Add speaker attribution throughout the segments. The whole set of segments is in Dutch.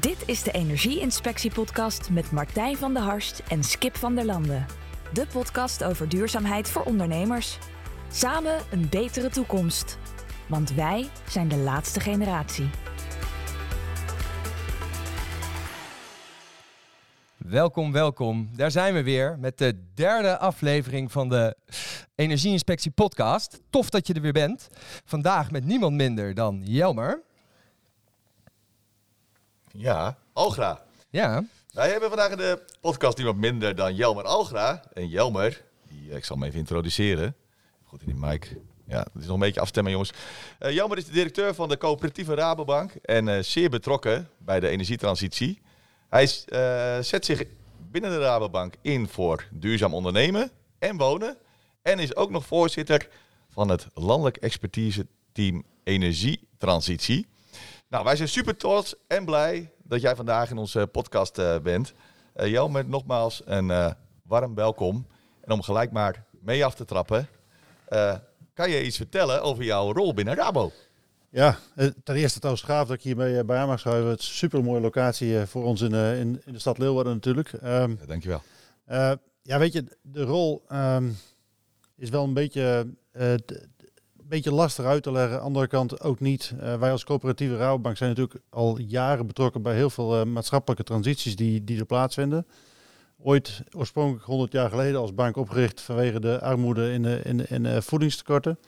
Speaker 1: Dit is de Energie-inspectie-podcast met Martijn van der Harst en Skip van der Landen. De podcast over duurzaamheid voor ondernemers. Samen een betere toekomst. Want wij zijn de laatste generatie.
Speaker 2: Welkom, welkom. Daar zijn we weer met de derde aflevering van de Energieinspectie podcast. Tof dat je er weer bent. Vandaag met niemand minder dan Jelmer.
Speaker 3: Ja, Algra.
Speaker 2: Ja,
Speaker 3: Wij hebben vandaag in de podcast niemand minder dan Jelmer Algra. En Jelmer, die, eh, ik zal hem even introduceren. Goed in die mic. Ja, het is nog een beetje afstemmen, jongens. Eh Jelmer is de directeur van de coöperatieve Rabobank en eh, zeer betrokken bij de energietransitie. Hij is, eh, zet zich binnen de Rabobank in voor duurzaam ondernemen en wonen. En is ook nog voorzitter van het landelijk expertise team Energietransitie. Nou, wij zijn super trots en blij dat jij vandaag in onze podcast eh, bent. Eh Jelmer, nogmaals een eh, warm welkom. En om gelijk maar mee af te trappen, kan je iets vertellen over jouw rol binnen Rabo?
Speaker 4: Ja, ten eerste trouwens gaaf dat ik eh, bij aan mag schuiven. Het is een super mooie locatie voor ons in, in, in de stad Leeuwarden natuurlijk. Ehm,
Speaker 3: Ja, dankjewel.
Speaker 4: ja, weet je, de rol ehm, is wel een beetje, beetje lastig uit te leggen. Andere kant ook niet. Eh, wij als coöperatieve Rabobank zijn natuurlijk al jaren betrokken bij heel veel eh, maatschappelijke transities die, die er plaatsvinden. Ooit oorspronkelijk 100 jaar geleden als bank opgericht vanwege de armoede in, de, in, in voedingstekorten.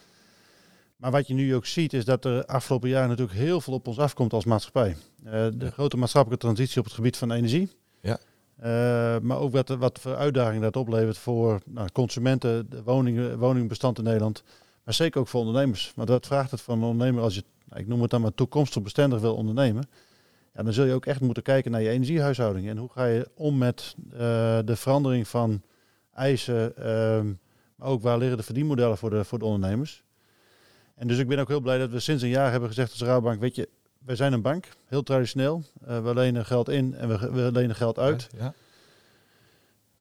Speaker 4: Maar wat je nu ook ziet is dat er afgelopen jaren natuurlijk heel veel op ons afkomt als maatschappij. Eh, de
Speaker 3: Ja.
Speaker 4: grote maatschappelijke transitie op het gebied van energie.
Speaker 3: Ja.
Speaker 4: Maar ook wat, wat voor uitdagingen dat oplevert voor nou, consumenten, de woningen, woningbestand in Nederland. Maar zeker ook voor ondernemers. Want dat vraagt het van een ondernemer als je, nou, ik noem het dan maar toekomstig bestendig wil ondernemen. Ja, dan zul je ook echt moeten kijken naar je energiehuishouding. En hoe ga je om met eh, de verandering van eisen, ehm, maar ook waar liggen de verdienmodellen voor de, voor de ondernemers. En dus ik ben ook heel blij dat we sinds een jaar hebben gezegd als Rabobank, weet je, wij zijn een bank, heel traditioneel. Eh, we lenen geld in en we, we lenen geld uit.
Speaker 3: Ja.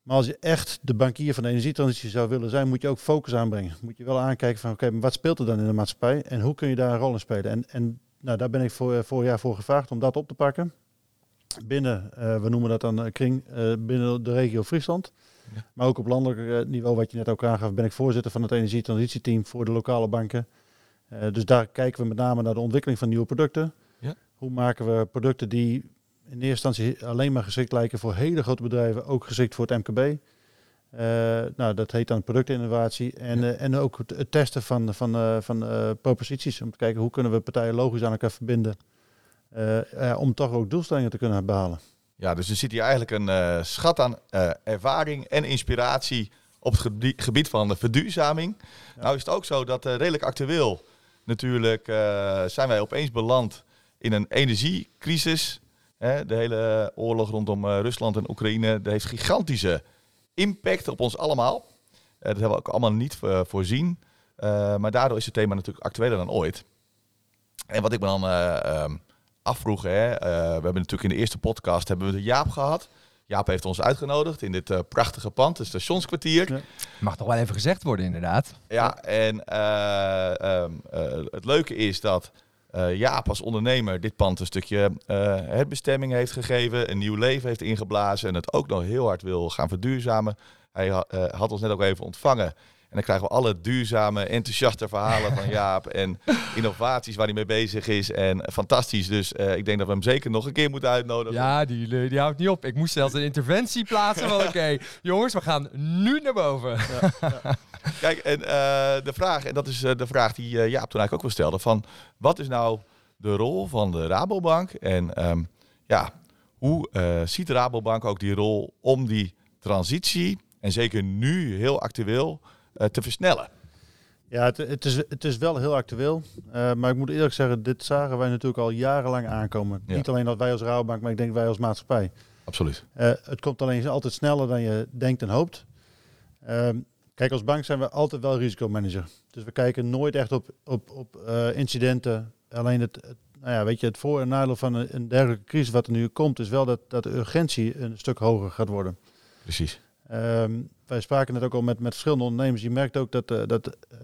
Speaker 4: Maar als je echt de bankier van de energietransitie zou willen zijn, moet je ook focus aanbrengen. Moet je wel aankijken van, oké, maar wat speelt er dan in de maatschappij en hoe kun je daar een rol in spelen? En, en nou, daar ben ik voor, eh, vorig jaar voor gevraagd om dat op te pakken. Binnen, eh, we noemen dat dan een kring, eh, binnen de regio Friesland.
Speaker 3: Ja.
Speaker 4: Maar ook op landelijk eh, niveau, wat je net ook aangaf, ben ik voorzitter van het energietransitieteam voor de lokale banken. Eh, dus daar kijken we met name naar de ontwikkeling van nieuwe producten.
Speaker 3: Ja.
Speaker 4: Hoe maken we producten die in eerste instantie alleen maar geschikt lijken voor hele grote bedrijven, ook geschikt voor het MKB. Eh, nou, dat heet dan productinnovatie. En,
Speaker 3: Ja.
Speaker 4: eh, en ook het, testen van, van, eh, van proposities. Om te kijken hoe kunnen we partijen logisch aan elkaar verbinden. om toch ook doelstellingen te kunnen behalen.
Speaker 3: Ja, dus er zit hier eigenlijk een schat aan ervaring en inspiratie op het gebie- gebied van de verduurzaming.
Speaker 4: Ja.
Speaker 3: Nou is het ook zo dat redelijk actueel natuurlijk zijn wij opeens beland in een energiecrisis. Hè, de hele oorlog rondom eh, Rusland en Oekraïne dat heeft gigantische impact op ons allemaal. Eh, dat hebben we ook allemaal niet eh, voorzien. Maar daardoor is het thema natuurlijk actueler dan ooit. En wat ik me dan eh, ehm, afvroeg, hè, we hebben natuurlijk in de eerste podcast hebben we de Jaap gehad. Jaap heeft ons uitgenodigd in dit prachtige pand, het stationskwartier.
Speaker 4: Ja.
Speaker 2: mag toch wel even gezegd worden inderdaad.
Speaker 3: Ja, en eh, ehm, eh, het leuke is dat eh, Jaap als ondernemer dit pand een stukje eh herbestemming heeft gegeven, een nieuw leven heeft ingeblazen en het ook nog heel hard wil gaan verduurzamen. Hij eh, had ons net ook even ontvangen. En dan krijgen we alle duurzame, enthousiaste verhalen van Jaap en innovaties waar hij mee bezig is. En fantastisch, dus eh, ik denk dat we hem zeker nog een keer moeten uitnodigen.
Speaker 2: Ja, die, die houdt niet op. Ik moest zelfs een interventie plaatsen van oké, jongens, we gaan nu naar boven.
Speaker 3: Kijk, en eh, de vraag, en dat is eh, de vraag die Jaap toen eigenlijk ook wel stelde, van wat is nou de rol van de Rabobank en ehm, ja, hoe ziet de Rabobank ook die rol om die transitie, en zeker nu heel actueel, te versnellen?
Speaker 4: Ja, het, het, is, het is wel heel actueel. Eh, maar ik moet eerlijk zeggen, dit zagen wij natuurlijk al jarenlang aankomen.
Speaker 3: Ja.
Speaker 4: Niet alleen dat wij als Rabobank, maar ik denk wij als maatschappij.
Speaker 3: Absoluut.
Speaker 4: Eh, het komt alleen altijd sneller dan je denkt en hoopt. Ehm, kijk, als bank zijn we altijd wel risicomanager. Dus we kijken nooit echt op, op, op eh, incidenten. Alleen het, het, nou ja, weet je, het voor- en nadeel van een, een dergelijke crisis wat er nu komt, is wel dat, dat de urgentie een stuk hoger gaat worden.
Speaker 3: Precies.
Speaker 4: Ehm, wij spraken net ook al met, met verschillende ondernemers. Je merkt ook dat, eh, dat eh,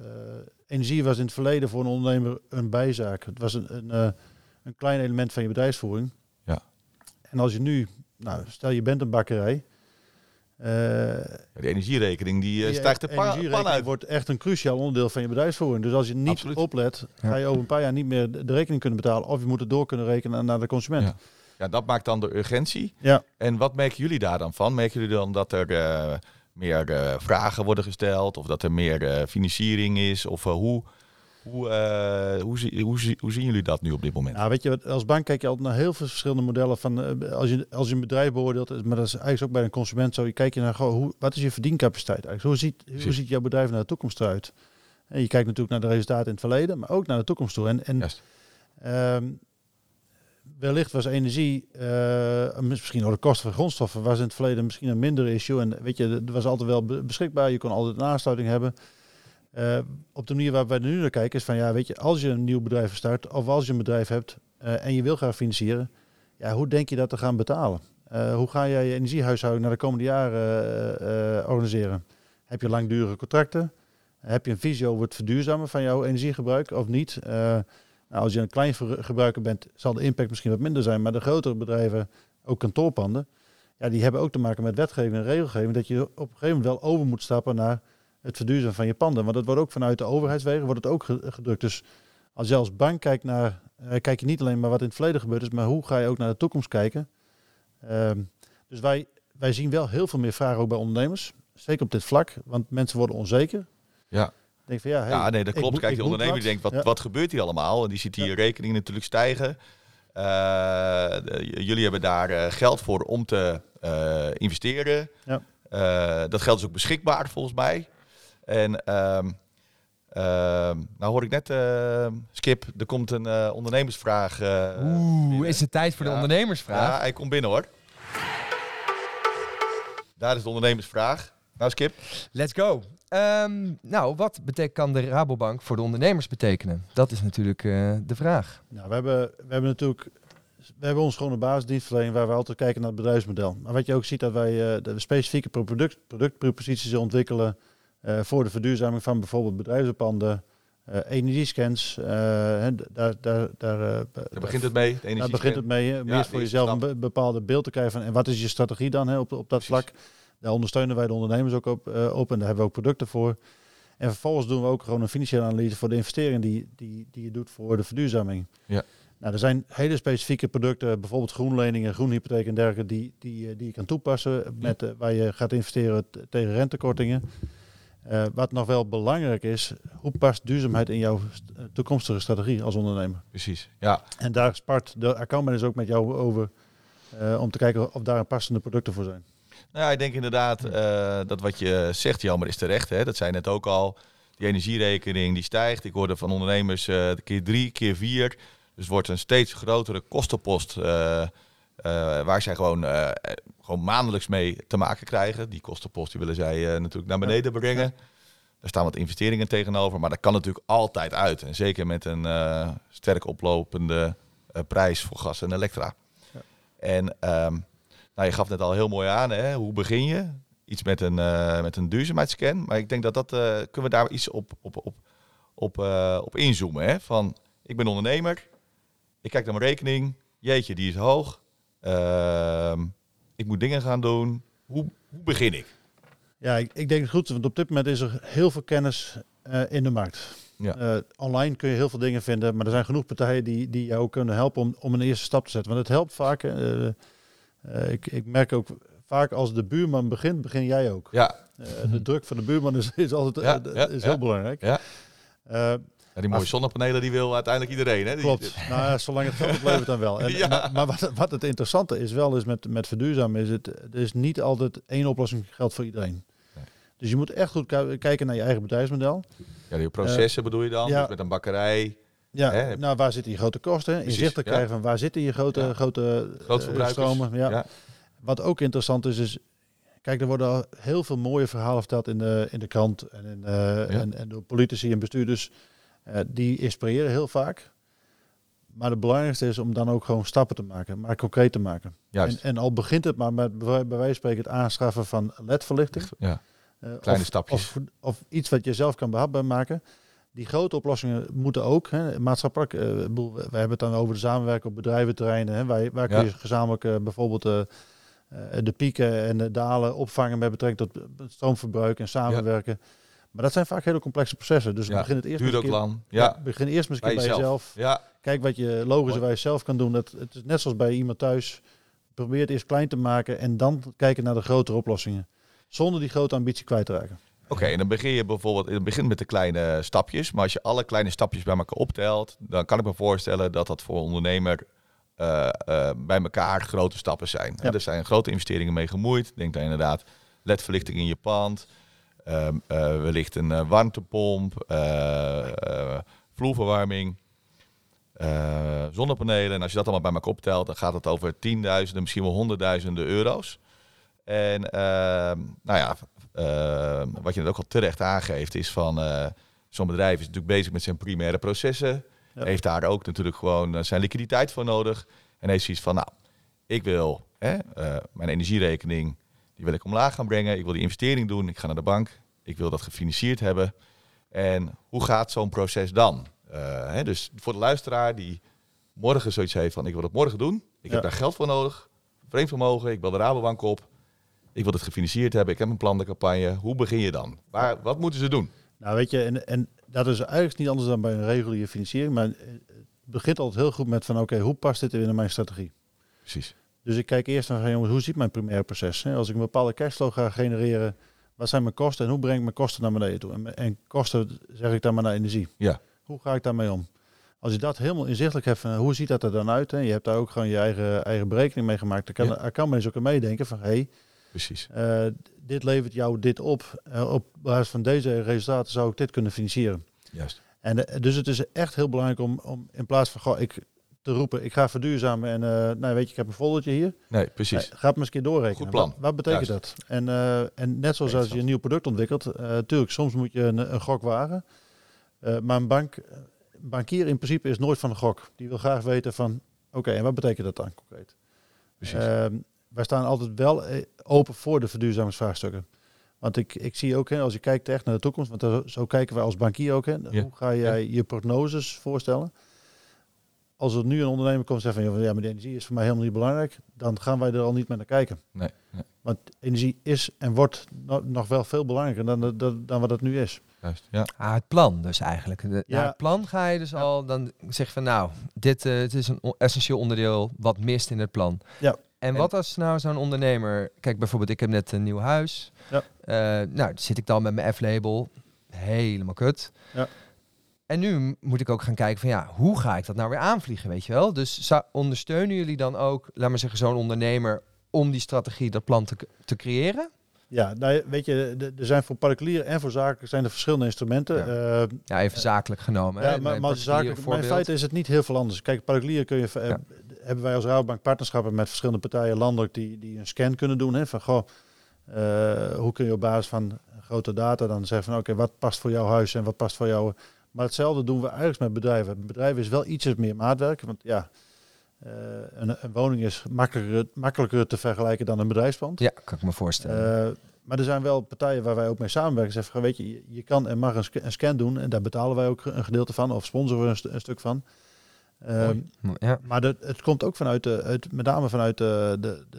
Speaker 4: energie was in het verleden voor een ondernemer een bijzaak. Het was een, een, eh, een klein element van je bedrijfsvoering.
Speaker 3: Ja.
Speaker 4: En als je nu, nou, stel je bent een bakkerij.
Speaker 3: Ja, die energierekening die
Speaker 4: je
Speaker 3: stijgt de pa- pan uit.
Speaker 4: wordt echt een cruciaal onderdeel van je bedrijfsvoering. Dus als je niet
Speaker 3: Absoluut.
Speaker 4: oplet, ga je over een paar jaar niet meer de de rekening kunnen betalen. Of je moet het door kunnen rekenen naar de consument.
Speaker 3: Ja. Ja, dat maakt dan de urgentie.
Speaker 4: Ja.
Speaker 3: En wat merken jullie daar dan van? Merken jullie dan dat er eh, meer eh, vragen worden gesteld? Of dat er meer eh, financiering is? Of eh, hoe, hoe, hoe, zie- hoe, hoe zien jullie dat nu op dit moment?
Speaker 4: Nou, weet je, wat, als bank kijk je altijd naar heel veel verschillende modellen van als je als je een bedrijf beoordeelt, maar dat is eigenlijk ook bij een consument zo. Je kijkt je naar goh, hoe, wat is je verdiencapaciteit eigenlijk? Hoe ziet, hoe ziet jouw bedrijf naar de toekomst eruit? En je kijkt natuurlijk naar de resultaten in het verleden, maar ook naar de toekomst toe. En, en
Speaker 3: Juist.
Speaker 4: Wellicht was energie, eh, misschien door de kosten van grondstoffen, was in het verleden misschien een minder issue. En weet je, het was altijd wel be- beschikbaar. Je kon altijd een aansluiting hebben. Eh, op de manier waar wij nu naar kijken is van ja, weet je, als je een nieuw bedrijf start of als je een bedrijf hebt eh, en je wil graag financieren, ja, hoe denk je dat te gaan betalen? Hoe ga jij je energiehuishouding naar de komende jaren organiseren? Heb je langdurige contracten? Heb je een visie over het verduurzamen van jouw energiegebruik of niet? Nou, als je een klein gebruiker bent, zal de impact misschien wat minder zijn. Maar de grotere bedrijven, ook kantoorpanden, ja, die hebben ook te maken met wetgeving en regelgeving. Dat je op een gegeven moment wel over moet stappen naar het verduurzamen van je panden. Want dat wordt ook vanuit de overheidswegen wordt het ook ge- gedrukt. Dus als je als bank kijkt naar, eh, kijk je niet alleen maar wat in het verleden gebeurd is, maar hoe ga je ook naar de toekomst kijken. Ehm, dus wij, wij zien wel heel veel meer vragen ook bij ondernemers. Zeker op dit vlak, want mensen worden onzeker.
Speaker 3: Ja.
Speaker 4: Denk van ja, hey,
Speaker 3: ja, nee, dat klopt. Kijk,
Speaker 4: ik
Speaker 3: die ondernemer die denkt, wat,
Speaker 4: Ja.
Speaker 3: wat gebeurt hier allemaal? En die ziet die
Speaker 4: Ja.
Speaker 3: rekening natuurlijk stijgen. Eh, de- jullie hebben daar eh, geld voor om te eh, investeren.
Speaker 4: Ja.
Speaker 3: Eh, dat geld is ook beschikbaar volgens mij. En ehm, ehm, nou hoor ik net, eh, Skip, er komt een eh, ondernemersvraag. eh,
Speaker 2: Oeh,
Speaker 3: binnen.
Speaker 2: is het tijd voor de ondernemersvraag?
Speaker 3: Ja, hij komt binnen hoor. Daar is de ondernemersvraag. Nou, Skip.
Speaker 2: Let's go. Ehm, nou, wat kan de Rabobank voor de ondernemers betekenen? Dat is natuurlijk eh, de vraag.
Speaker 4: Nou, we hebben, we hebben natuurlijk we hebben ons gewoon een basisdienstverlening waar we altijd kijken naar het bedrijfsmodel. Maar wat je ook ziet dat wij eh, de specifieke pro- product, productproposities ontwikkelen eh, voor de verduurzaming van bijvoorbeeld bedrijfspanden, eh energiescans. eh, daar, daar, daar, eh,
Speaker 3: Daar begint het mee. De
Speaker 4: daar begint het mee. om
Speaker 3: Ja,
Speaker 4: eerst voor jezelf een bepaalde beeld te krijgen van en wat is je strategie dan hè, op, op dat
Speaker 3: Precies.
Speaker 4: vlak. Daar ondersteunen wij de ondernemers ook op, eh, op en daar hebben we ook producten voor. En vervolgens doen we ook gewoon een financiële analyse voor de investering die, die, die je doet voor de verduurzaming.
Speaker 3: Ja.
Speaker 4: Nou, er zijn hele specifieke producten, bijvoorbeeld groenleningen, groenhypotheek en dergelijke, die, die, eh, die je kan toepassen met, eh, waar je gaat investeren tegen rentekortingen. Wat nog wel belangrijk is, hoe past duurzaamheid in jouw st- toekomstige strategie als ondernemer?
Speaker 3: Precies. Ja,
Speaker 4: En daar spart de accountmanager ook met jou over om te kijken of daar passende producten voor zijn.
Speaker 3: Nou ja, ik denk inderdaad eh, dat wat je zegt, jammer is terecht. Hè? Dat zei net ook al. Die energierekening die stijgt. Ik hoorde van ondernemers eh, keer drie, keer vier. Dus het wordt een steeds grotere kostenpost. eh, waar zij gewoon, gewoon maandelijks mee te maken krijgen. Die kostenpost die willen zij natuurlijk naar beneden brengen. Daar staan wat investeringen tegenover. Maar dat kan natuurlijk altijd uit. En zeker met een sterk oplopende prijs voor gas en elektra.
Speaker 4: Ja.
Speaker 3: En ehm, nou, je gaf net al heel mooi aan, hè? hoe begin je? Iets met een, eh, met een duurzaamheidsscan. Maar ik denk dat dat, eh, kunnen we daar iets op, op, op, op, eh, op inzoomen. Hè? Van, ik ben ondernemer, ik kijk naar mijn rekening, jeetje, die is hoog. Ehm, ik moet dingen gaan doen. Hoe, hoe begin ik?
Speaker 4: Ja, ik, ik denk het goed, want op dit moment is er heel veel kennis in de markt.
Speaker 3: Ja.
Speaker 4: Online kun je heel veel dingen vinden, maar er zijn genoeg partijen die, die jou kunnen helpen om, om een eerste stap te zetten. Want het helpt vaak. Eh, ik, ik merk ook vaak als de buurman begint, begin jij ook.
Speaker 3: Ja,
Speaker 4: Eh, de druk van de buurman is, is altijd
Speaker 3: Ja,
Speaker 4: eh,
Speaker 3: ja,
Speaker 4: is
Speaker 3: ja.
Speaker 4: heel belangrijk.
Speaker 3: Ja. Die mooie zonnepanelen die wil uiteindelijk iedereen. Hè? Die-
Speaker 4: Klopt. Nou ja, zolang het geld oplevert dan wel. En,
Speaker 3: Ja.
Speaker 4: Maar, maar wat, wat het interessante is wel is met, met verduurzamen is het er is niet altijd één oplossing geldt voor iedereen.
Speaker 3: Nee.
Speaker 4: Dus je moet echt goed ki- kijken naar je eigen bedrijfsmodel.
Speaker 3: Ja, die processen bedoel je dan?
Speaker 4: ja.
Speaker 3: Dus met een bakkerij.
Speaker 4: Ja,
Speaker 3: Hè?
Speaker 4: nou waar zitten je grote kosten?
Speaker 3: Precies,
Speaker 4: Inzicht te
Speaker 3: ja.
Speaker 4: krijgen van waar zitten je grote,
Speaker 3: Ja.
Speaker 4: grote stromen. Ja.
Speaker 3: Ja.
Speaker 4: Wat ook interessant is, is kijk, er worden al heel veel mooie verhalen verteld in de, in de krant en, in, eh, en, en door politici en bestuurders. Eh, die inspireren heel vaak. Maar het belangrijkste is om dan ook gewoon stappen te maken, maar concreet te maken.
Speaker 3: Juist.
Speaker 4: En, en al begint het maar met bij wijze van spreken het aanschaffen van LED-verlichte.
Speaker 3: Ja. Kleine
Speaker 4: of,
Speaker 3: stapjes.
Speaker 4: Of, of iets wat je zelf kan behapbaar maken. Die grote oplossingen moeten ook, hè, maatschappelijk, bedoel, we hebben het dan over de samenwerking op bedrijventerreinen. Hè, waar, waar kun
Speaker 3: Ja.
Speaker 4: je gezamenlijk eh, bijvoorbeeld eh, de pieken en de dalen opvangen met betrekking tot stroomverbruik en samenwerken. Maar dat zijn vaak hele complexe processen. Dus
Speaker 3: Ja,
Speaker 4: begin het eerst
Speaker 3: Duurt ook lang.
Speaker 4: Ja, begin eerst een
Speaker 3: bij jezelf.
Speaker 4: Kijk wat je logischerwijs zelf kan doen. Dat, het is net zoals bij iemand thuis. Probeer het eerst klein te maken en dan kijken naar de grotere oplossingen. Zonder die grote ambitie kwijt te raken.
Speaker 3: Oké, en dan begin je bijvoorbeeld, het begint met de kleine stapjes. Maar als je alle kleine stapjes bij elkaar optelt, dan kan ik me voorstellen dat dat voor een ondernemer eh, eh, bij elkaar grote stappen zijn.
Speaker 4: Ja.
Speaker 3: Er zijn grote investeringen mee gemoeid. Denk daar inderdaad ledverlichting in je pand, eh, wellicht een warmtepomp, vloerverwarming. zonnepanelen. En als je dat allemaal bij elkaar optelt, dan gaat het over tienduizenden, misschien wel honderdduizenden euro's. En ehm, nou ja, ehm, wat je net ook al terecht aangeeft, is van eh, zo'n bedrijf is natuurlijk bezig met zijn primaire processen.
Speaker 4: Ja.
Speaker 3: Heeft daar ook natuurlijk gewoon eh, zijn liquiditeit voor nodig. En heeft zoiets van, nou, ik wil hè, eh, mijn energierekening, die wil ik omlaag gaan brengen. Ik wil die investering doen. Ik ga naar de bank. Ik wil dat gefinancierd hebben. En hoe gaat zo'n proces dan? Hè, dus voor de luisteraar die morgen zoiets heeft van, ik wil het morgen doen. Ik
Speaker 4: Ja.
Speaker 3: heb daar geld voor nodig. Vreemd vermogen. Ik bel de Rabobank op. Ik wil het gefinancierd hebben. Ik heb een plan de campagne. Hoe begin je dan? Waar, wat moeten ze doen?
Speaker 4: Nou weet je, en, en dat is eigenlijk niet anders dan bij een reguliere financiering. Maar het begint altijd heel goed met van oké, hoe past dit in mijn strategie?
Speaker 3: Precies.
Speaker 4: Dus ik kijk eerst naar jongens, hoe ziet mijn primaire proces? Hè? Als ik een bepaalde cashflow ga genereren, wat zijn mijn kosten en hoe breng ik mijn kosten naar beneden toe? En, en kosten zeg ik dan maar naar energie.
Speaker 3: Ja.
Speaker 4: Hoe ga ik daarmee om? Als je dat helemaal inzichtelijk hebt, van, hoe ziet dat er dan uit? Hè? Je hebt daar ook gewoon je eigen, eigen berekening mee gemaakt. Dan kan,
Speaker 3: Ja.
Speaker 4: kan mensen ook aan meedenken van, hé, hey,
Speaker 3: Precies.
Speaker 4: eh, dit levert jou dit op. Eh, op basis van deze resultaten zou ik dit kunnen financieren.
Speaker 3: Juist.
Speaker 4: En eh, dus het is echt heel belangrijk om, om in plaats van goh, ik te roepen, ik ga verduurzamen en eh, nou weet je, ik heb een foldertje hier.
Speaker 3: Nee, precies.
Speaker 4: Nee, ga het maar eens een keer doorrekenen.
Speaker 3: Goed plan.
Speaker 4: Wat, wat betekent
Speaker 3: Juist.
Speaker 4: dat? En, en net zoals als je een nieuw product ontwikkelt, eh tuurlijk, soms moet je een, een gok wagen. Maar een bank, bankier in principe is nooit van een gok. Die wil graag weten van, oké, en wat betekent dat dan concreet?
Speaker 3: Precies.
Speaker 4: Wij staan altijd wel eh, open voor de verduurzamingsvraagstukken. Want ik, ik zie ook, hè, als je kijkt echt naar de toekomst, want zo, zo kijken wij als bankier ook, hè,
Speaker 3: Ja.
Speaker 4: hoe ga jij je prognoses voorstellen? Als er nu een ondernemer komt en zegt van ja, maar de energie is voor mij helemaal niet belangrijk, dan gaan wij er al niet meer naar kijken.
Speaker 3: nee, nee,
Speaker 4: Want energie is en wordt no- nog wel veel belangrijker dan, dan, dan wat het nu is.
Speaker 3: juist. Ja.
Speaker 2: Ah, het plan dus eigenlijk. De,
Speaker 4: Ja.
Speaker 2: Naar het plan ga je dus
Speaker 4: Ja.
Speaker 2: al, dan zeg je van nou, dit het is een essentieel onderdeel wat mist in het plan.
Speaker 4: Ja.
Speaker 2: En,
Speaker 3: En-
Speaker 2: wat als nou zo'n ondernemer, kijk bijvoorbeeld ik heb net een nieuw huis.
Speaker 4: Ja.
Speaker 2: Eh, nou, zit ik dan met mijn F-label, helemaal kut.
Speaker 4: Ja.
Speaker 2: En nu moet ik ook gaan kijken van ja, hoe ga ik dat nou weer aanvliegen, weet je wel? Dus ondersteunen jullie dan ook, laat maar zeggen, zo'n ondernemer om die strategie, dat plan te, te creëren?
Speaker 4: Ja, nou, weet je, er zijn voor particulieren en voor zaken zijn er verschillende instrumenten.
Speaker 3: Ja.
Speaker 4: Eh,
Speaker 2: Ja, even zakelijk genomen.
Speaker 4: Ja,
Speaker 2: hè,
Speaker 4: maar, maar zakelijk, maar in feite is het niet heel veel anders. Kijk, particulier kun je, eh,
Speaker 2: Ja.
Speaker 4: Hebben wij als Rabobank partnerschappen met verschillende partijen landelijk die, die een scan kunnen doen. Hè, van goh, eh, hoe kun je op basis van grote data dan zeggen van oké, wat past voor jouw huis en wat past voor jou. Maar hetzelfde doen we eigenlijk met bedrijven. Bedrijven is wel ietsjes meer maatwerk, want ja, eh, een, een woning is makkelijker, makkelijker te vergelijken dan een bedrijfspand.
Speaker 2: Ja, kan ik me voorstellen.
Speaker 4: Eh, maar er zijn wel partijen waar wij ook mee samenwerken. Zeggen van, weet je, je- kan en mag een, sca- een scan doen en daar betalen wij ook een gedeelte van of sponsoren we een, st- een stuk van. Ehm,
Speaker 2: ja.
Speaker 4: maar de, het komt ook vanuit, de, uit, met name vanuit de, de, de,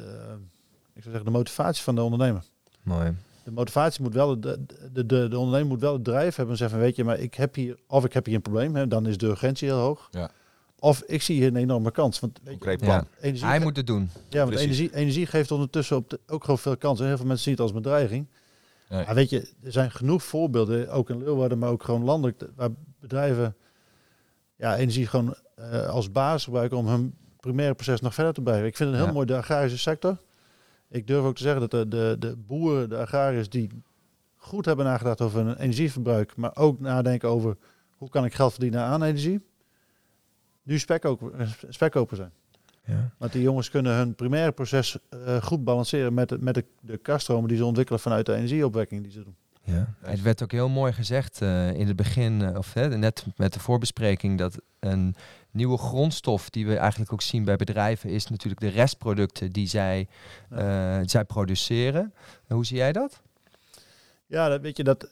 Speaker 4: ik zou zeggen, de motivatie van de ondernemer.
Speaker 2: Mooi.
Speaker 4: De motivatie moet wel, de, de, de, de ondernemer moet wel het drijf hebben en zeggen van, weet je, maar ik heb hier, of ik heb hier een probleem, hè, dan is de urgentie heel hoog.
Speaker 3: Ja.
Speaker 4: Of ik zie hier een enorme kans. Want weet je,
Speaker 3: Concreet plan.
Speaker 2: Ja.
Speaker 4: energie,
Speaker 2: Hij moet het doen.
Speaker 4: ja, want
Speaker 3: Precies.
Speaker 4: energie, energie geeft ondertussen op de- ook gewoon veel kansen. Heel veel mensen zien het als bedreiging.
Speaker 3: Nee.
Speaker 4: Maar weet je, er zijn genoeg voorbeelden, ook in Leeuwarden, maar ook gewoon landelijk, waar bedrijven ja, energie gewoon eh, als basis gebruiken om hun primaire proces nog verder te brengen. Ik vind het heel
Speaker 2: Ja.
Speaker 4: mooi, de agrarische sector. Ik durf ook te zeggen dat de, de, de boeren, de agrariërs, die goed hebben nagedacht over hun energieverbruik, maar ook nadenken over hoe kan ik geld verdienen aan energie, nu spekkoper, spekkoper zijn.
Speaker 2: Ja.
Speaker 4: Want die jongens kunnen hun primaire proces eh, goed balanceren met, de, met de, de kaststromen die ze ontwikkelen vanuit de energieopwekking die ze doen.
Speaker 2: Ja. Het werd ook heel mooi gezegd eh, in het begin, of net met de voorbespreking, dat een nieuwe grondstof die we eigenlijk ook zien bij bedrijven is natuurlijk de restproducten die zij, eh, zij produceren. En hoe zie jij dat?
Speaker 4: Ja, dat weet je dat.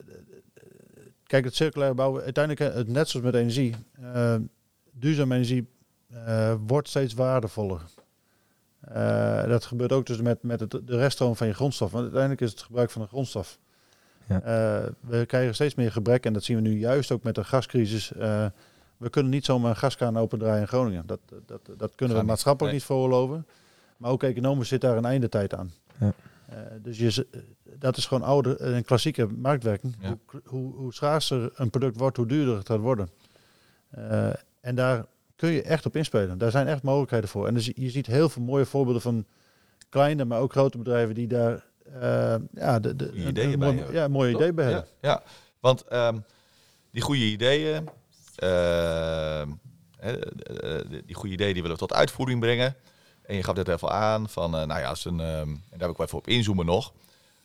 Speaker 4: kijk, het circulaire bouwen, uiteindelijk, eh, het, net zoals met energie, uh, duurzame energie uh, wordt steeds waardevoller. Uh, dat gebeurt ook dus met, met het, de reststroom van je grondstof. Want uiteindelijk is het gebruik van een grondstof. Ja. we krijgen steeds meer gebrek en dat zien we nu juist ook met de gascrisis. We kunnen niet zomaar een gaskraan opendraaien in Groningen. Dat, dat, dat kunnen we maatschappelijk nee. niet veroorloven. Maar ook economisch zit daar een einde tijd aan. Ja. dus je, dat is gewoon oude, een klassieke marktwerking. Ja. Hoe, hoe, hoe, schaarser een product wordt, hoe duurder het gaat worden. Uh, en daar kun je echt op inspelen. Daar zijn echt mogelijkheden voor. En dus je ziet heel veel mooie voorbeelden van kleine, maar ook grote bedrijven die daar uh, ja, de, de,
Speaker 3: ideeën
Speaker 4: een, mooi, ja, mooie idee bij hebben.
Speaker 3: Ja, ja. want um, die goede ideeën, die goede ideeën die willen we tot uitvoering brengen. En je gaf net even aan van, uh, nou ja, als een, en daar wil ik wel even op inzoomen nog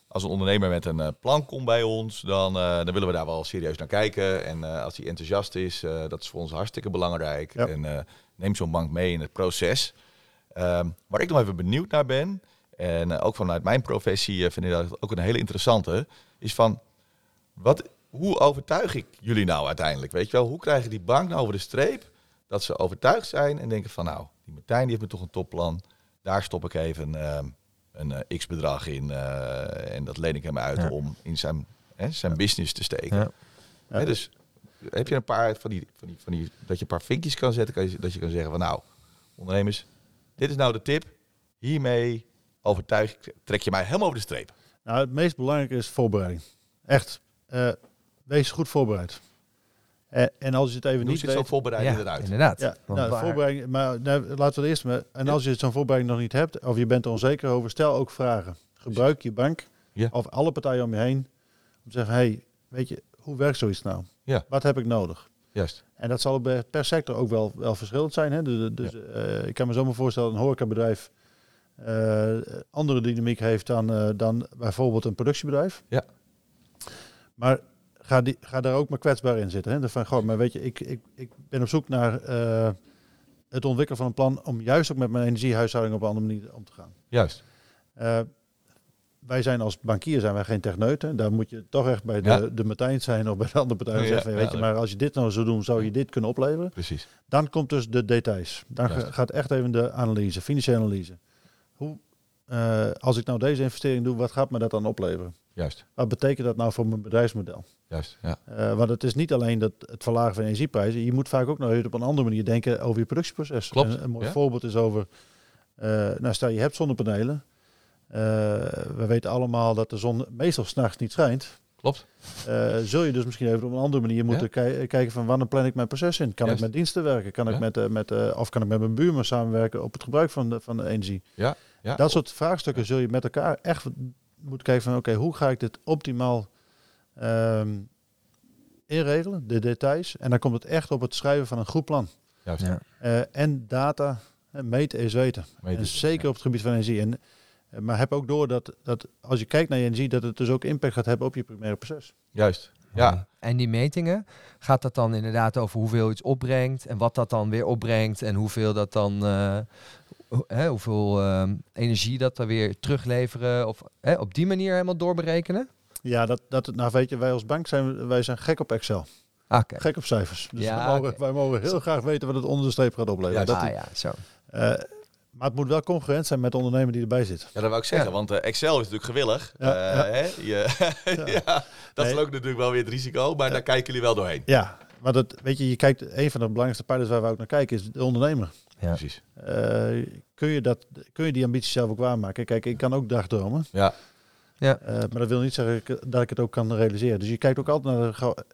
Speaker 3: als een ondernemer met een plan komt bij ons, dan, dan willen we daar wel serieus naar kijken. En als hij enthousiast is, dat is voor ons hartstikke belangrijk. Ja. En neem zo'n bank mee in het proces. Um, waar ik nog even benieuwd naar ben, en ook vanuit mijn professie vind ik dat ook een hele interessante, is van wat, hoe overtuig ik jullie nou uiteindelijk? Weet je wel, hoe krijgen die bank nou over de streep dat ze overtuigd zijn en denken van nou, die Martijn die heeft me toch een topplan, daar stop ik even een uh, x-bedrag in uh, en dat leen ik hem uit ja. om in zijn, hè, zijn business te steken. Ja. Hè, dus heb je een paar van die, van die, van die, dat je een paar vinkjes kan zetten, kan je, dat je kan zeggen van nou, ondernemers, dit is nou de tip, hiermee overtuig ik, trek je mij helemaal over de streep.
Speaker 4: Nou, het meest belangrijke is voorbereiding. Echt, uh, wees goed voorbereid. En, en als je het even niet
Speaker 3: ziet zo'n voorbereiding
Speaker 2: ja,
Speaker 3: eruit?
Speaker 2: Inderdaad.
Speaker 4: Ja, nou, voorbereiding, maar nou, laten we eerst maar. En als je zo'n voorbereiding nog niet hebt, of je bent er onzeker over, stel ook vragen. Gebruik je bank
Speaker 3: ja.
Speaker 4: of alle partijen om je heen om te zeggen: hey, weet je, hoe werkt zoiets nou?
Speaker 3: Ja.
Speaker 4: Wat heb ik nodig?
Speaker 3: Juist.
Speaker 4: En dat zal per, sector ook wel, wel verschillend zijn. Hè? Dus, dus ja. uh, ik kan me zo maar voorstellen dat een horecabedrijf uh, andere dynamiek heeft dan, uh, dan bijvoorbeeld een productiebedrijf.
Speaker 3: Ja.
Speaker 4: Maar ga, die, ga daar ook maar kwetsbaar in zitten. Hè? Van, goh, maar weet je, ik, ik, ik ben op zoek naar uh, het ontwikkelen van een plan om juist ook met mijn energiehuishouding op een andere manier om te gaan.
Speaker 3: Juist.
Speaker 4: Uh, wij zijn als bankier zijn wij geen techneuten. Daar moet je toch echt bij de,
Speaker 3: Ja.
Speaker 4: de Martijn zijn of bij de andere partij
Speaker 3: Ja,
Speaker 4: zeggen.
Speaker 3: ja,
Speaker 4: weet je, maar als je dit nou zou doen, zou je dit kunnen opleveren.
Speaker 3: Precies.
Speaker 4: Dan komt dus de details. Dan
Speaker 3: Juist.
Speaker 4: gaat echt even de analyse, financiële analyse. Hoe, eh, als ik nou deze investering doe, wat gaat me dat dan opleveren?
Speaker 3: Juist.
Speaker 4: Wat betekent dat nou voor mijn bedrijfsmodel?
Speaker 3: Juist. Ja.
Speaker 4: Eh, want het is niet alleen dat het verlagen van energieprijzen. Je moet vaak ook nog op een andere manier denken over je productieproces.
Speaker 3: Klopt,
Speaker 4: Een, een mooi
Speaker 3: ja.
Speaker 4: voorbeeld is over, eh, nou stel je hebt zonnepanelen. We weten allemaal dat de zon meestal s'nachts niet schijnt.
Speaker 3: Klopt.
Speaker 4: Zul je dus misschien even op een andere manier moeten ki- kijken van wanneer plan ik mijn proces in? Kan
Speaker 3: Juist.
Speaker 4: ik met diensten werken? Kan
Speaker 3: Ja.
Speaker 4: ik met, met, of kan ik met mijn buurman samenwerken op het gebruik van de, van de energie?
Speaker 3: Ja. Ja.
Speaker 4: Dat soort vraagstukken zul je met elkaar echt moeten kijken van oké, hoe ga ik dit optimaal ehm, inregelen, de details. En dan komt het echt op het schrijven van een goed plan.
Speaker 3: Juist.
Speaker 2: Ja.
Speaker 4: Eh, en data, meten is weten.
Speaker 3: Meten
Speaker 4: en zeker
Speaker 3: ja.
Speaker 4: op het gebied van energie. En, eh, maar heb ook door dat, dat als je kijkt naar je energie, dat het dus ook impact gaat hebben op je primaire proces.
Speaker 3: Juist. Ja.
Speaker 2: En die metingen, gaat dat dan inderdaad over hoeveel iets opbrengt en wat dat dan weer opbrengt en hoeveel dat dan, eh, hè, hoeveel ehm, energie dat dan weer terugleveren of hè, op die manier helemaal doorberekenen?
Speaker 4: Ja, dat, dat, nou weet je, wij als bank zijn, wij zijn gek op Excel.
Speaker 2: Ah, Oké.
Speaker 4: Gek op cijfers. Dus
Speaker 2: Ja,
Speaker 4: wij, mogen,
Speaker 2: oké.
Speaker 4: wij mogen heel graag weten wat het onder de streep gaat opleveren.
Speaker 3: Ja,
Speaker 4: Dat,
Speaker 2: ah ja, zo.
Speaker 4: eh, maar het moet wel congruent zijn met de ondernemer die erbij zit.
Speaker 3: Ja, dat wou ik zeggen,
Speaker 2: Ja.
Speaker 3: want eh, Excel is natuurlijk gewillig.
Speaker 4: Ja,
Speaker 3: Eh,
Speaker 4: ja.
Speaker 3: Hè? Je, ja. dat is
Speaker 4: Nee.
Speaker 3: ook natuurlijk wel weer het risico, maar daar kijken jullie wel doorheen.
Speaker 4: Ja, maar dat, weet je, je kijkt, een van de belangrijkste pijlers waar we ook naar kijken is de ondernemer.
Speaker 2: Ja.
Speaker 3: Precies.
Speaker 4: Eh, kun, je dat, kun je die ambitie zelf ook waarmaken? Kijk, ik kan ook dagdromen.
Speaker 3: Ja.
Speaker 2: Ja.
Speaker 4: Eh, maar dat wil niet zeggen dat ik het ook kan realiseren. Dus je kijkt ook altijd naar de,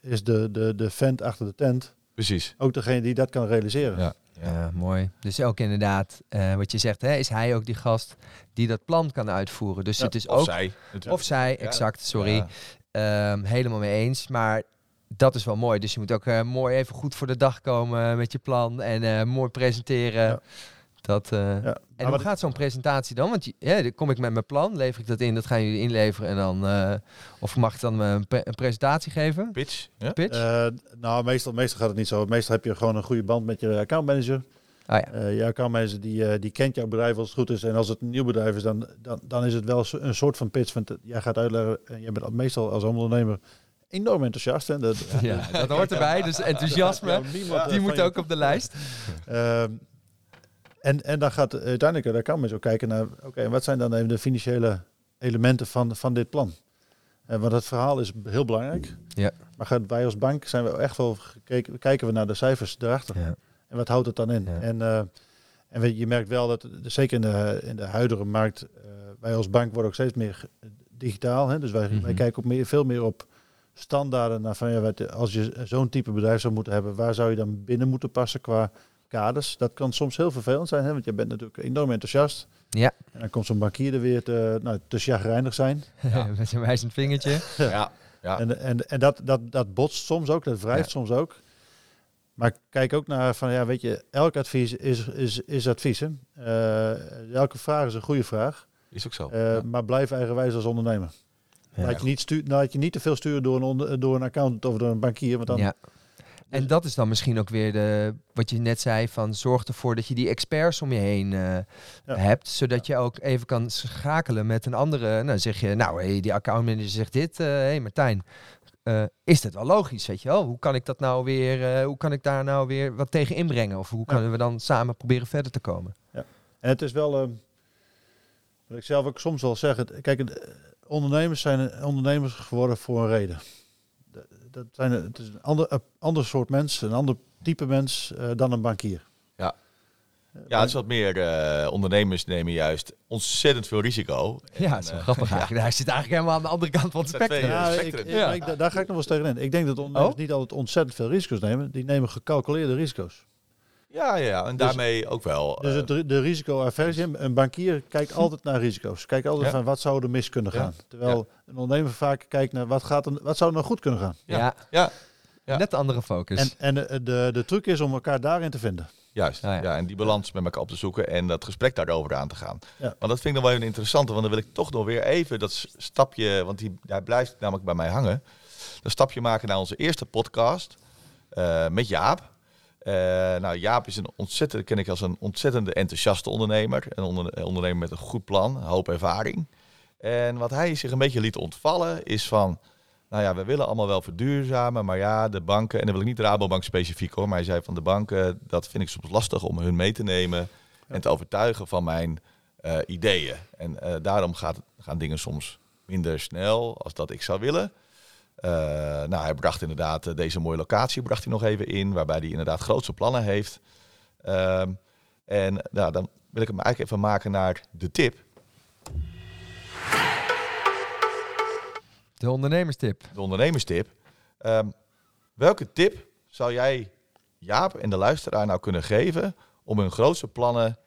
Speaker 4: is de, de, de vent achter de tent
Speaker 3: Precies.
Speaker 4: ook degene die dat kan realiseren.
Speaker 3: Ja.
Speaker 2: Ja, mooi. Dus ook inderdaad, eh, wat je zegt, hè, is hij ook die gast die dat plan kan uitvoeren. Dus
Speaker 4: Ja,
Speaker 2: het is
Speaker 3: Of
Speaker 2: ook,
Speaker 3: zij.
Speaker 2: of zij, exact, sorry.
Speaker 3: Ja.
Speaker 2: Ehm, helemaal mee eens. Maar dat is wel mooi. Dus je moet ook eh, mooi even goed voor de dag komen met je plan en eh, mooi presenteren.
Speaker 4: Ja.
Speaker 2: Dat, eh,
Speaker 4: Ja.
Speaker 2: En
Speaker 4: Maar
Speaker 2: hoe gaat zo'n presentatie dan? Want je- ja, dan kom ik met mijn plan, lever ik dat in, dat gaan jullie inleveren en dan, eh, of mag ik dan eh, een, pre- een presentatie geven?
Speaker 3: Pitch. Ja?
Speaker 2: Pitch?
Speaker 4: Eh, nou, meestal, meestal gaat het niet zo. Meestal heb je gewoon een goede band met je accountmanager.
Speaker 2: ah ja,
Speaker 4: Eh je accountmanager die, eh, die kent jouw bedrijf als het goed is. En als het een nieuw bedrijf is, dan, dan, dan is het wel een soort van pitch. Want eh, jij gaat uitleggen, en jij bent al- meestal als ondernemer enorm enthousiast. Hè? Dat,
Speaker 2: Ja, dat hoort erbij. Dus enthousiasme,
Speaker 4: eh,
Speaker 2: die
Speaker 4: van
Speaker 2: moet ook op de lijst.
Speaker 4: Ehm, en, en dan gaat uiteindelijk, daar kan men zo kijken naar, oké, en wat zijn dan even de financiële elementen van, van dit plan? Eh, want het verhaal is heel belangrijk.
Speaker 2: Ja.
Speaker 4: Maar gaat, wij als bank zijn we echt wel gekeken, kijken we naar de cijfers erachter.
Speaker 2: Ja.
Speaker 4: En wat houdt het dan in?
Speaker 2: Ja.
Speaker 4: En, eh, en weet je, je merkt wel dat, eh, zeker in de, in de huidige markt, eh, wij als bank worden ook steeds meer digitaal. Hè? Dus wij, wij
Speaker 2: Mhm.
Speaker 4: kijken ook meer, veel meer op standaarden naar van ja, als je zo'n type bedrijf zou moeten hebben, waar zou je dan binnen moeten passen qua kaders? Dat kan soms heel vervelend zijn, hè? want je bent natuurlijk enorm enthousiast.
Speaker 2: Ja,
Speaker 4: En dan komt zo'n bankier er weer te, nou, te chagrijnig zijn.
Speaker 2: met zijn wijzend vingertje.
Speaker 3: Ja, ja.
Speaker 4: En, en, en dat, dat, dat botst soms ook, dat wrijft
Speaker 2: Ja.
Speaker 4: soms ook. Maar kijk ook naar van, ja, weet je, elk advies is, is, is advies. Hè? Eh, elke vraag is een goede vraag.
Speaker 3: is ook zo.
Speaker 4: Eh,
Speaker 3: Ja.
Speaker 4: Maar blijf eigenwijs als ondernemer.
Speaker 2: Ja.
Speaker 4: Laat, je niet stu- laat je niet te veel sturen door een, onder- door een accountant of door een bankier. Want dan,
Speaker 2: Ja. En dat is dan misschien ook weer de, wat je net zei, van zorg ervoor dat je die experts om je heen eh, hebt, zodat je ook even kan schakelen met een andere. Nou zeg je, nou hey, die accountmanager zegt dit, hé hey Martijn, eh, is dat wel logisch, weet je wel? Hoe kan ik dat nou weer, eh, hoe kan ik daar nou weer wat tegen inbrengen? Of hoe
Speaker 4: Ja.
Speaker 2: kunnen we dan samen proberen verder te komen?
Speaker 4: En het is wel, eh, wat ik zelf ook soms wel zeg, het- kijk, het, eh, ondernemers zijn ondernemers geworden voor een reden. Dat- zijn, het is een ander, een ander soort mens, een ander type mens eh, dan een bankier.
Speaker 3: Ja.
Speaker 4: Eh,
Speaker 3: Ja, het is wat meer eh, ondernemers nemen juist ontzettend veel risico.
Speaker 2: Ja,
Speaker 3: En,
Speaker 2: dat is wel grappig
Speaker 3: ja.
Speaker 2: eigenlijk. Hij zit eigenlijk helemaal aan de andere kant van het spectrum.
Speaker 4: Ja, ik,
Speaker 3: spectrum.
Speaker 4: ik-
Speaker 2: Ja.
Speaker 4: maar ik- daar ga ik nog wel eens tegenin. Ik denk dat ondernemers
Speaker 2: Oh?
Speaker 4: niet altijd ontzettend veel risico's nemen. Die nemen gecalculeerde risico's.
Speaker 3: Ja, ja, ja. En
Speaker 4: Dus-
Speaker 3: daarmee ook wel.
Speaker 4: Dus
Speaker 3: eh,
Speaker 4: het, de risicoaversie, een bankier kijkt altijd naar risico's. Kijkt altijd
Speaker 3: Ja.
Speaker 4: van wat zou er mis kunnen
Speaker 3: Ja.
Speaker 4: gaan. Terwijl een ondernemer vaak kijkt naar wat, gaat er, wat zou er nou goed kunnen gaan.
Speaker 2: Ja,
Speaker 3: Ja. ja, Ja.
Speaker 2: net een andere focus.
Speaker 4: En, en de, de, de truc is om elkaar daarin te vinden.
Speaker 3: Juist,
Speaker 2: ja.
Speaker 3: ja. en die balans met elkaar op te zoeken en dat gesprek daarover aan te gaan.
Speaker 4: Ja.
Speaker 3: Want dat vind ik nog wel even interessant, want dan wil ik toch nog weer even dat stapje, want die, hij blijft namelijk bij mij hangen. Dat stapje maken naar onze eerste podcast eh, met Jaap. Eh, nou, Jaap is een ontzettend, ken ik als een ontzettende enthousiaste ondernemer. Een onder- een ondernemer met een goed plan, een hoop ervaring. En wat hij zich een beetje liet ontvallen is van, nou ja, we willen allemaal wel verduurzamen, maar ja, de banken, en dan wil ik niet Rabobank specifiek hoor, maar hij zei van de banken, dat vind ik soms lastig om hun mee te nemen en te overtuigen van mijn eh, ideeën. En eh, daarom gaat, gaan dingen soms minder snel als dat ik zou willen. Eh, nou, hij bracht inderdaad eh, deze mooie locatie bracht hij nog even in, waarbij hij inderdaad grootste plannen heeft. Ehm, en nou, dan wil ik hem eigenlijk even maken naar de tip.
Speaker 2: De ondernemerstip.
Speaker 3: de ondernemerstip. Ehm, welke tip zou jij Jaap en de luisteraar nou kunnen geven om hun grootste plannen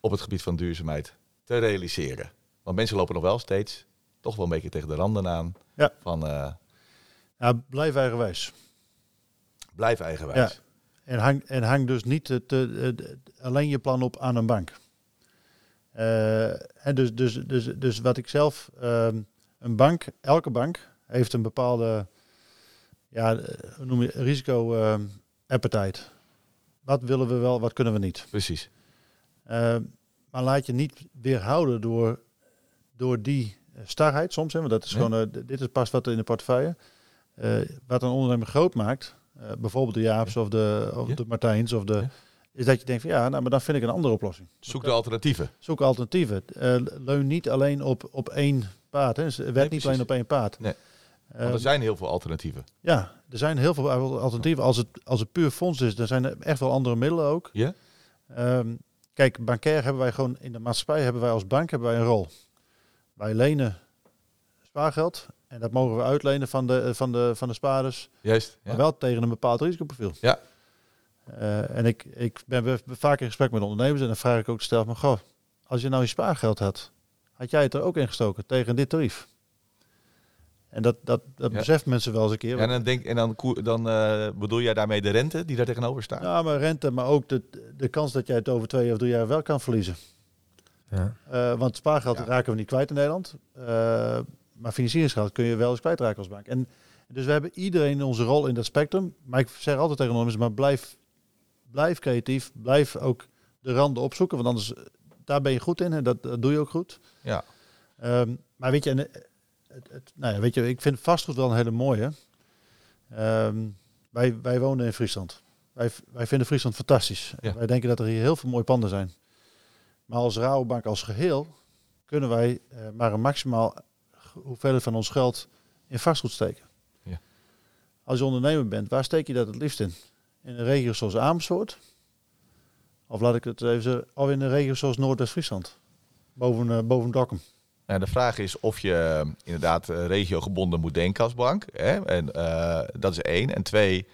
Speaker 3: op het gebied van duurzaamheid te realiseren? Want mensen lopen nog wel steeds toch wel een beetje tegen de randen aan
Speaker 4: Ja.
Speaker 3: van eh,
Speaker 4: Ja, blijf eigenwijs.
Speaker 3: blijf eigenwijs.
Speaker 4: En hang, en hang dus niet eh, alleen je plan op aan een bank. Eh, en dus, dus, dus, dus wat ik zelf, ehm, een bank, elke bank heeft een bepaalde, ja, hoe noem je, risico ehm, appetite. Wat willen we wel, wat kunnen we niet?
Speaker 3: Precies.
Speaker 4: Eh, maar laat je niet weerhouden door, door die starheid soms. Hè, want dat is
Speaker 3: Nee.
Speaker 4: gewoon, eh, dit is pas wat in de portefeuille. Eh, wat een ondernemer groot maakt, eh, bijvoorbeeld de Jaaps of de, of de Martijns, of de, is dat je denkt van ja, nou, maar dan vind ik een andere oplossing.
Speaker 3: Zoek de alternatieven.
Speaker 4: Zoek alternatieven. Eh, leun niet alleen op, op één paard. Hè. Dus Werk niet alleen op één paard.
Speaker 3: Nee.
Speaker 4: Eh,
Speaker 3: Want er zijn heel veel alternatieven.
Speaker 4: ja, er zijn heel veel alternatieven. Als het, als het puur fonds is, dan zijn er echt wel andere middelen ook.
Speaker 3: Ja?
Speaker 4: Ehm, kijk, bankair hebben wij gewoon in de maatschappij hebben wij als bank hebben wij een rol. Wij lenen spaargeld en dat mogen we uitlenen van de, van de, van de spaarders,
Speaker 3: Juist.
Speaker 4: maar wel tegen een bepaald risicoprofiel.
Speaker 3: Ja.
Speaker 4: Eh, en ik, ik ben be- vaak in gesprek met ondernemers en dan vraag ik ook stel van, goh, als je nou je spaargeld had, had jij het er ook ingestoken tegen dit tarief? En dat, dat, dat
Speaker 3: Ja.
Speaker 4: beseft mensen wel eens een keer.
Speaker 3: En dan, denk, en dan, dan eh, bedoel jij daarmee de rente die daar tegenover staat?
Speaker 4: Ja, maar rente, maar ook de, de kans dat jij het over twee of drie jaar wel kan verliezen.
Speaker 2: Ja.
Speaker 4: Eh, want spaargeld
Speaker 3: Ja.
Speaker 4: raken we niet kwijt in Nederland. Eh, maar financieringsgeld kun je wel eens kwijtraken als bank. En dus we hebben iedereen onze rol in dat spectrum. Maar ik zeg altijd tegen ondernemers, maar blijf, blijf creatief. Blijf ook de randen opzoeken. Want anders, eh, daar ben je goed in. En dat, dat doe je ook goed.
Speaker 3: Ja.
Speaker 4: Ehm, maar weet je, en, het, het, nou ja, weet je, ik vind vastgoed wel een hele mooie. Ehm, wij, wij wonen in Friesland. Wij, wij vinden Friesland fantastisch.
Speaker 3: Ja.
Speaker 4: Wij denken dat er hier heel veel mooie panden zijn. Maar als Rabobank als geheel kunnen wij eh, maar een maximaal hoeveelheid van ons geld in vastgoed steken.
Speaker 3: Ja.
Speaker 4: Als je ondernemer bent, waar steek je dat het liefst in? In een regio zoals Amersfoort? Of laat ik het even zeggen, of in een regio zoals Noordwest-Friesland? Boven, eh, boven Dokkum.
Speaker 3: Nou, de vraag is of je eh, inderdaad regiogebonden moet denken als bank. Hè? En, dat is één. En twee,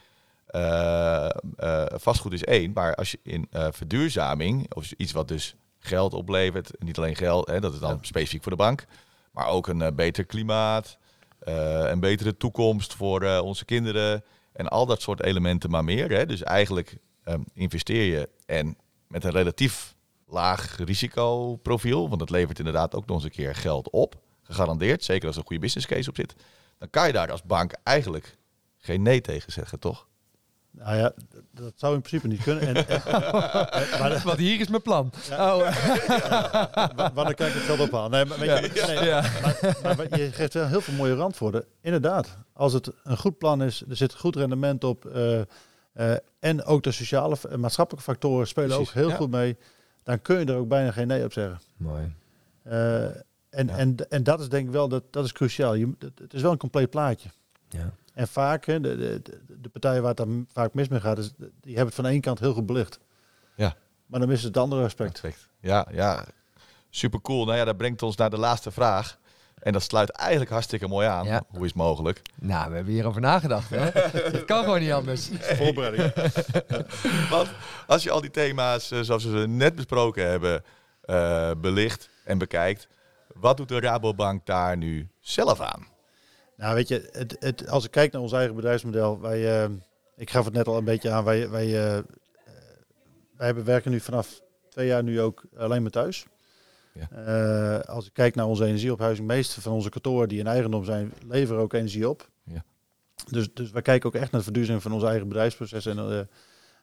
Speaker 3: vastgoed is één. Maar als je in verduurzaming, of iets wat dus geld oplevert, niet alleen geld, hè, dat is dan
Speaker 2: Ja.
Speaker 3: specifiek voor de bank, maar ook een eh, beter klimaat, eh, een betere toekomst voor eh, onze kinderen en al dat soort elementen maar meer. Hè? Dus eigenlijk ehm, investeer je en met een relatief laag risicoprofiel, want het levert inderdaad ook nog eens een keer geld op, gegarandeerd, zeker als er een goede business case op zit, dan kan je daar als bank eigenlijk geen nee tegen zeggen, toch?
Speaker 4: Nou ja, dat zou in principe niet kunnen. En, en- maar,
Speaker 2: Want hier is mijn plan. Oh,
Speaker 4: wa- wanneer kan ik het geld ophalen? Nee, maar, weet je, nee,
Speaker 2: ja.
Speaker 4: maar, maar je geeft wel heel veel mooie randwoorden. Inderdaad, als het een goed plan is, er zit goed rendement op. eh, eh, en ook de sociale en maatschappelijke factoren spelen
Speaker 3: Precies,
Speaker 4: ook heel
Speaker 3: ja.
Speaker 4: goed mee. Dan kun je er ook bijna geen nee op zeggen.
Speaker 2: Mooi.
Speaker 4: Eh, en,
Speaker 3: Ja.
Speaker 4: en, en dat is denk ik wel, dat, dat is cruciaal. Je, het is wel een compleet plaatje.
Speaker 2: Ja.
Speaker 4: En vaak, hè, de, de, de- partijen waar het dan vaak mis mee gaat, is, die hebben het van één kant heel goed belicht.
Speaker 3: Ja.
Speaker 4: Maar dan missen ze het andere aspect.
Speaker 3: Perfect. Ja, ja, super cool. Nou ja, dat brengt ons naar de laatste vraag. En dat sluit eigenlijk hartstikke mooi aan.
Speaker 2: Ja.
Speaker 3: Hoe is het mogelijk?
Speaker 2: Nou, we hebben hierover nagedacht. Hè? Het kan gewoon niet anders.
Speaker 4: Voorbereiding.
Speaker 3: Want als je al die thema's, eh, zoals we ze net besproken hebben, eh, belicht en bekijkt, wat doet de Rabobank daar nu zelf aan?
Speaker 4: Nou, weet je, het, het, als ik kijk naar ons eigen bedrijfsmodel, wij, eh, ik gaf het net al een beetje aan, wij, wij, eh, eh, wij hebben werken nu vanaf twee jaar nu ook alleen maar thuis.
Speaker 3: Ja.
Speaker 4: Als ik kijk naar onze energieophuizing, de meeste van onze kantoren die in eigendom zijn, leveren ook energie op.
Speaker 3: Ja.
Speaker 4: Dus, dus wij kijken ook echt naar de verduurzaming van onze eigen bedrijfsproces. En, eh,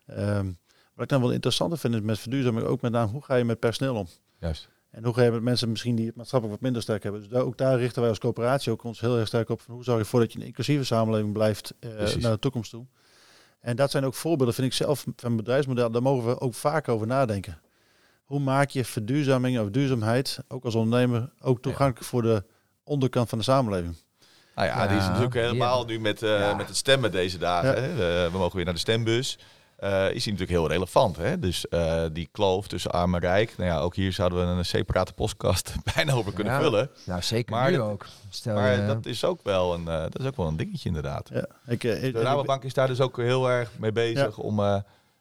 Speaker 4: ehm, wat ik dan wel interessanter vind is met verduurzaming ook met name hoe ga je met personeel om?
Speaker 3: Juist.
Speaker 4: En hoe ga je met mensen misschien die het maatschappelijk wat minder sterk hebben. Dus daar, ook daar richten wij als coöperatie ook ons heel erg sterk op. Van hoe zorg je ervoor dat je een inclusieve samenleving blijft eh, naar de toekomst toe. En dat zijn ook voorbeelden, vind ik zelf, van bedrijfsmodel. Daar mogen we ook vaak over nadenken. Hoe maak je verduurzaming of duurzaamheid, ook als ondernemer, ook toegankelijk voor de onderkant van de samenleving?
Speaker 3: Nou ja,
Speaker 2: Ja,
Speaker 3: die is natuurlijk helemaal nu met, eh,
Speaker 2: Ja.
Speaker 3: met het stemmen deze dagen. Hè? We mogen weer naar de stembus. Eh, is die natuurlijk heel relevant. Hè? Dus eh, die kloof tussen arm en rijk. Nou ja, ook hier zouden we een separate podcast bijna over kunnen
Speaker 2: Ja.
Speaker 3: vullen.
Speaker 2: Nou, zeker
Speaker 3: Maar
Speaker 2: nu
Speaker 3: dat-
Speaker 2: ook. Stel
Speaker 3: Maar
Speaker 2: je,
Speaker 3: dat is ook wel een, eh, dat is ook wel een dingetje inderdaad.
Speaker 4: Ja, ik, ik-
Speaker 3: De Rabobank is daar dus ook heel erg mee bezig om... eh,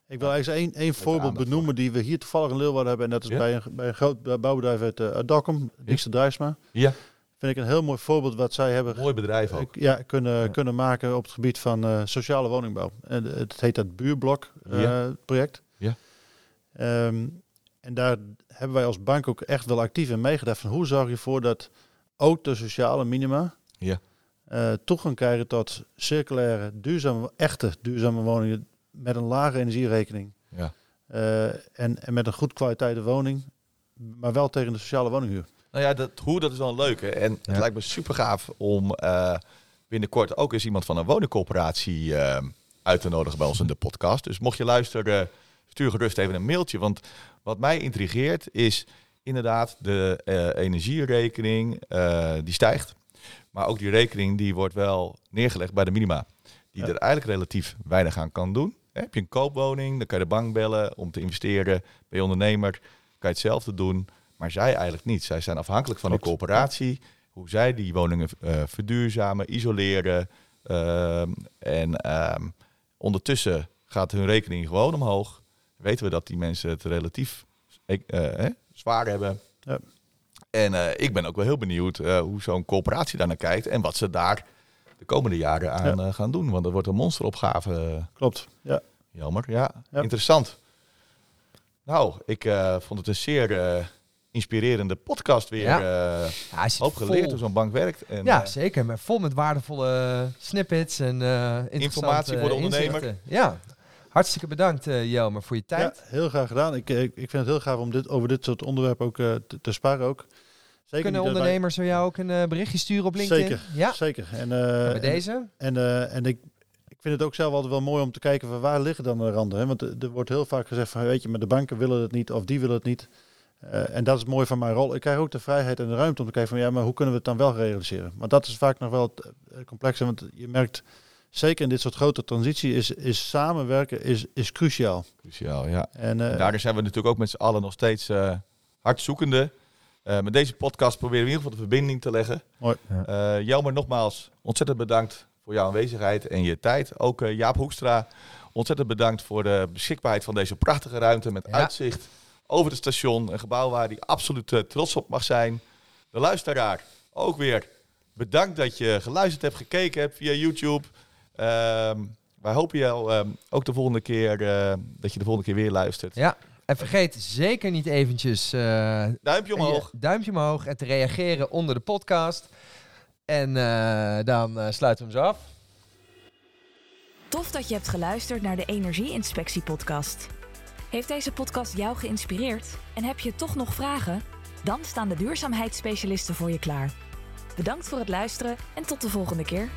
Speaker 4: Ik wil eigenlijk één, één voorbeeld benoemen die we hier toevallig in Leeuwarden hebben. En dat is
Speaker 3: Ja?
Speaker 4: bij, een, bij een groot bouwbedrijf uit, uh, Dokkum, Dijkster Drijsma.
Speaker 3: ja,
Speaker 4: Vind ik een heel mooi voorbeeld wat zij hebben
Speaker 3: mooi bedrijf ook.
Speaker 4: ja, kunnen,
Speaker 3: Ja.
Speaker 4: kunnen maken op het gebied van eh, sociale woningbouw. En eh, het heet dat buurblok eh,
Speaker 3: Ja.
Speaker 4: project.
Speaker 3: Ja.
Speaker 4: Ehm, en daar hebben wij als bank ook echt wel actief in meegedacht van hoe zorg je ervoor dat ook de sociale minima
Speaker 3: Ja.
Speaker 4: eh, toegang krijgen tot circulaire, duurzame, echte duurzame woningen met een lage energierekening.
Speaker 3: Ja.
Speaker 4: En, en met een goed kwaliteit woning, maar wel tegen de sociale woninghuur.
Speaker 3: Nou ja, dat, hoe, dat is wel een leuke. En het
Speaker 2: Ja.
Speaker 3: lijkt me super gaaf om eh, binnenkort ook eens iemand van een woningcoöperatie eh, uit te nodigen bij ons in de podcast. Dus mocht je luisteren, stuur gerust even een mailtje. Want wat mij intrigeert is inderdaad de eh, energierekening, eh, die stijgt. Maar ook die rekening die wordt wel neergelegd bij de minima. Die
Speaker 4: Ja.
Speaker 3: er eigenlijk relatief weinig aan kan doen. Hè, Heb je een koopwoning, dan kan je de bank bellen om te investeren. Ben je ondernemer, kan je hetzelfde doen. Maar zij eigenlijk niet. Zij zijn afhankelijk van
Speaker 4: Klopt.
Speaker 3: een coöperatie. Hoe zij die woningen eh, verduurzamen, isoleren. ehm, en ehm, ondertussen gaat hun rekening gewoon omhoog. Weten we dat die mensen het relatief eh, hè, zwaar hebben.
Speaker 4: Ja.
Speaker 3: En eh, ik ben ook wel heel benieuwd hoe zo'n coöperatie daar naar kijkt. En wat ze daar de komende jaren aan gaan doen. Want dat wordt een monsteropgave.
Speaker 4: Klopt. Ja.
Speaker 3: Jammer, ja.
Speaker 4: Ja.
Speaker 3: Interessant. Nou, ik vond het een zeer inspirerende podcast weer.
Speaker 2: Ja.
Speaker 3: eh
Speaker 2: ja, hij zit
Speaker 3: hoop geleerd
Speaker 2: vol-
Speaker 3: hoe zo'n bank werkt. En,
Speaker 2: Ja,
Speaker 3: eh,
Speaker 2: zeker. Maar vol met waardevolle snippets en eh
Speaker 3: Informatie voor de ondernemer.
Speaker 2: inzichten. Ja. Hartstikke bedankt, eh Jelmer, voor je tijd.
Speaker 4: Ja, heel graag gedaan. Ik, ik, ik vind het heel gaaf om dit, over dit soort onderwerpen ook eh, te, te sparren ook. Zeker
Speaker 2: Kunnen
Speaker 4: wij-
Speaker 2: ondernemers zo jou ook een berichtje sturen op LinkedIn?
Speaker 4: Zeker,
Speaker 2: Ja,
Speaker 4: zeker. En,
Speaker 2: En bij deze?
Speaker 4: En, eh, en ik, ik vind het ook zelf altijd wel mooi om te kijken van waar liggen dan de randen. Hè? Want er er wordt heel vaak gezegd van weet je, maar de banken willen het niet of die willen het niet. Eh, en dat is mooi van mijn rol. Ik krijg ook de vrijheid en de ruimte om te kijken van ja, maar hoe kunnen we het dan wel realiseren? Maar dat is vaak nog wel het eh, complexe, want je merkt zeker in dit soort grote transitie is, is samenwerken is, is cruciaal.
Speaker 3: Cruciaal, ja.
Speaker 4: En, eh,
Speaker 3: En daardoor zijn we natuurlijk ook met z'n allen nog steeds eh hardzoekende. Eh, met deze podcast proberen we in ieder geval de verbinding te leggen.
Speaker 4: Mooi.
Speaker 2: Ja.
Speaker 3: Jelmer, nogmaals ontzettend bedankt voor jouw aanwezigheid en je tijd. Ook Jaap Hoekstra, ontzettend bedankt voor de beschikbaarheid van deze prachtige ruimte met
Speaker 2: Ja.
Speaker 3: uitzicht over het station. Een gebouw waar hij absoluut eh, trots op mag zijn. De luisteraar, ook weer bedankt dat je geluisterd hebt, gekeken hebt via YouTube. Ehm, wij hopen jou ehm, ook de volgende keer eh, dat je de volgende keer weer luistert.
Speaker 2: Ja. En vergeet zeker niet eventjes eh,
Speaker 3: Duimpje omhoog.
Speaker 2: je duimpje omhoog en te reageren onder de podcast. En eh, dan sluiten we hem zo af.
Speaker 1: Tof dat je hebt geluisterd naar de Energieinspectie podcast. Heeft deze podcast jou geïnspireerd en heb je toch nog vragen? Dan staan de duurzaamheidsspecialisten voor je klaar. Bedankt voor het luisteren en tot de volgende keer.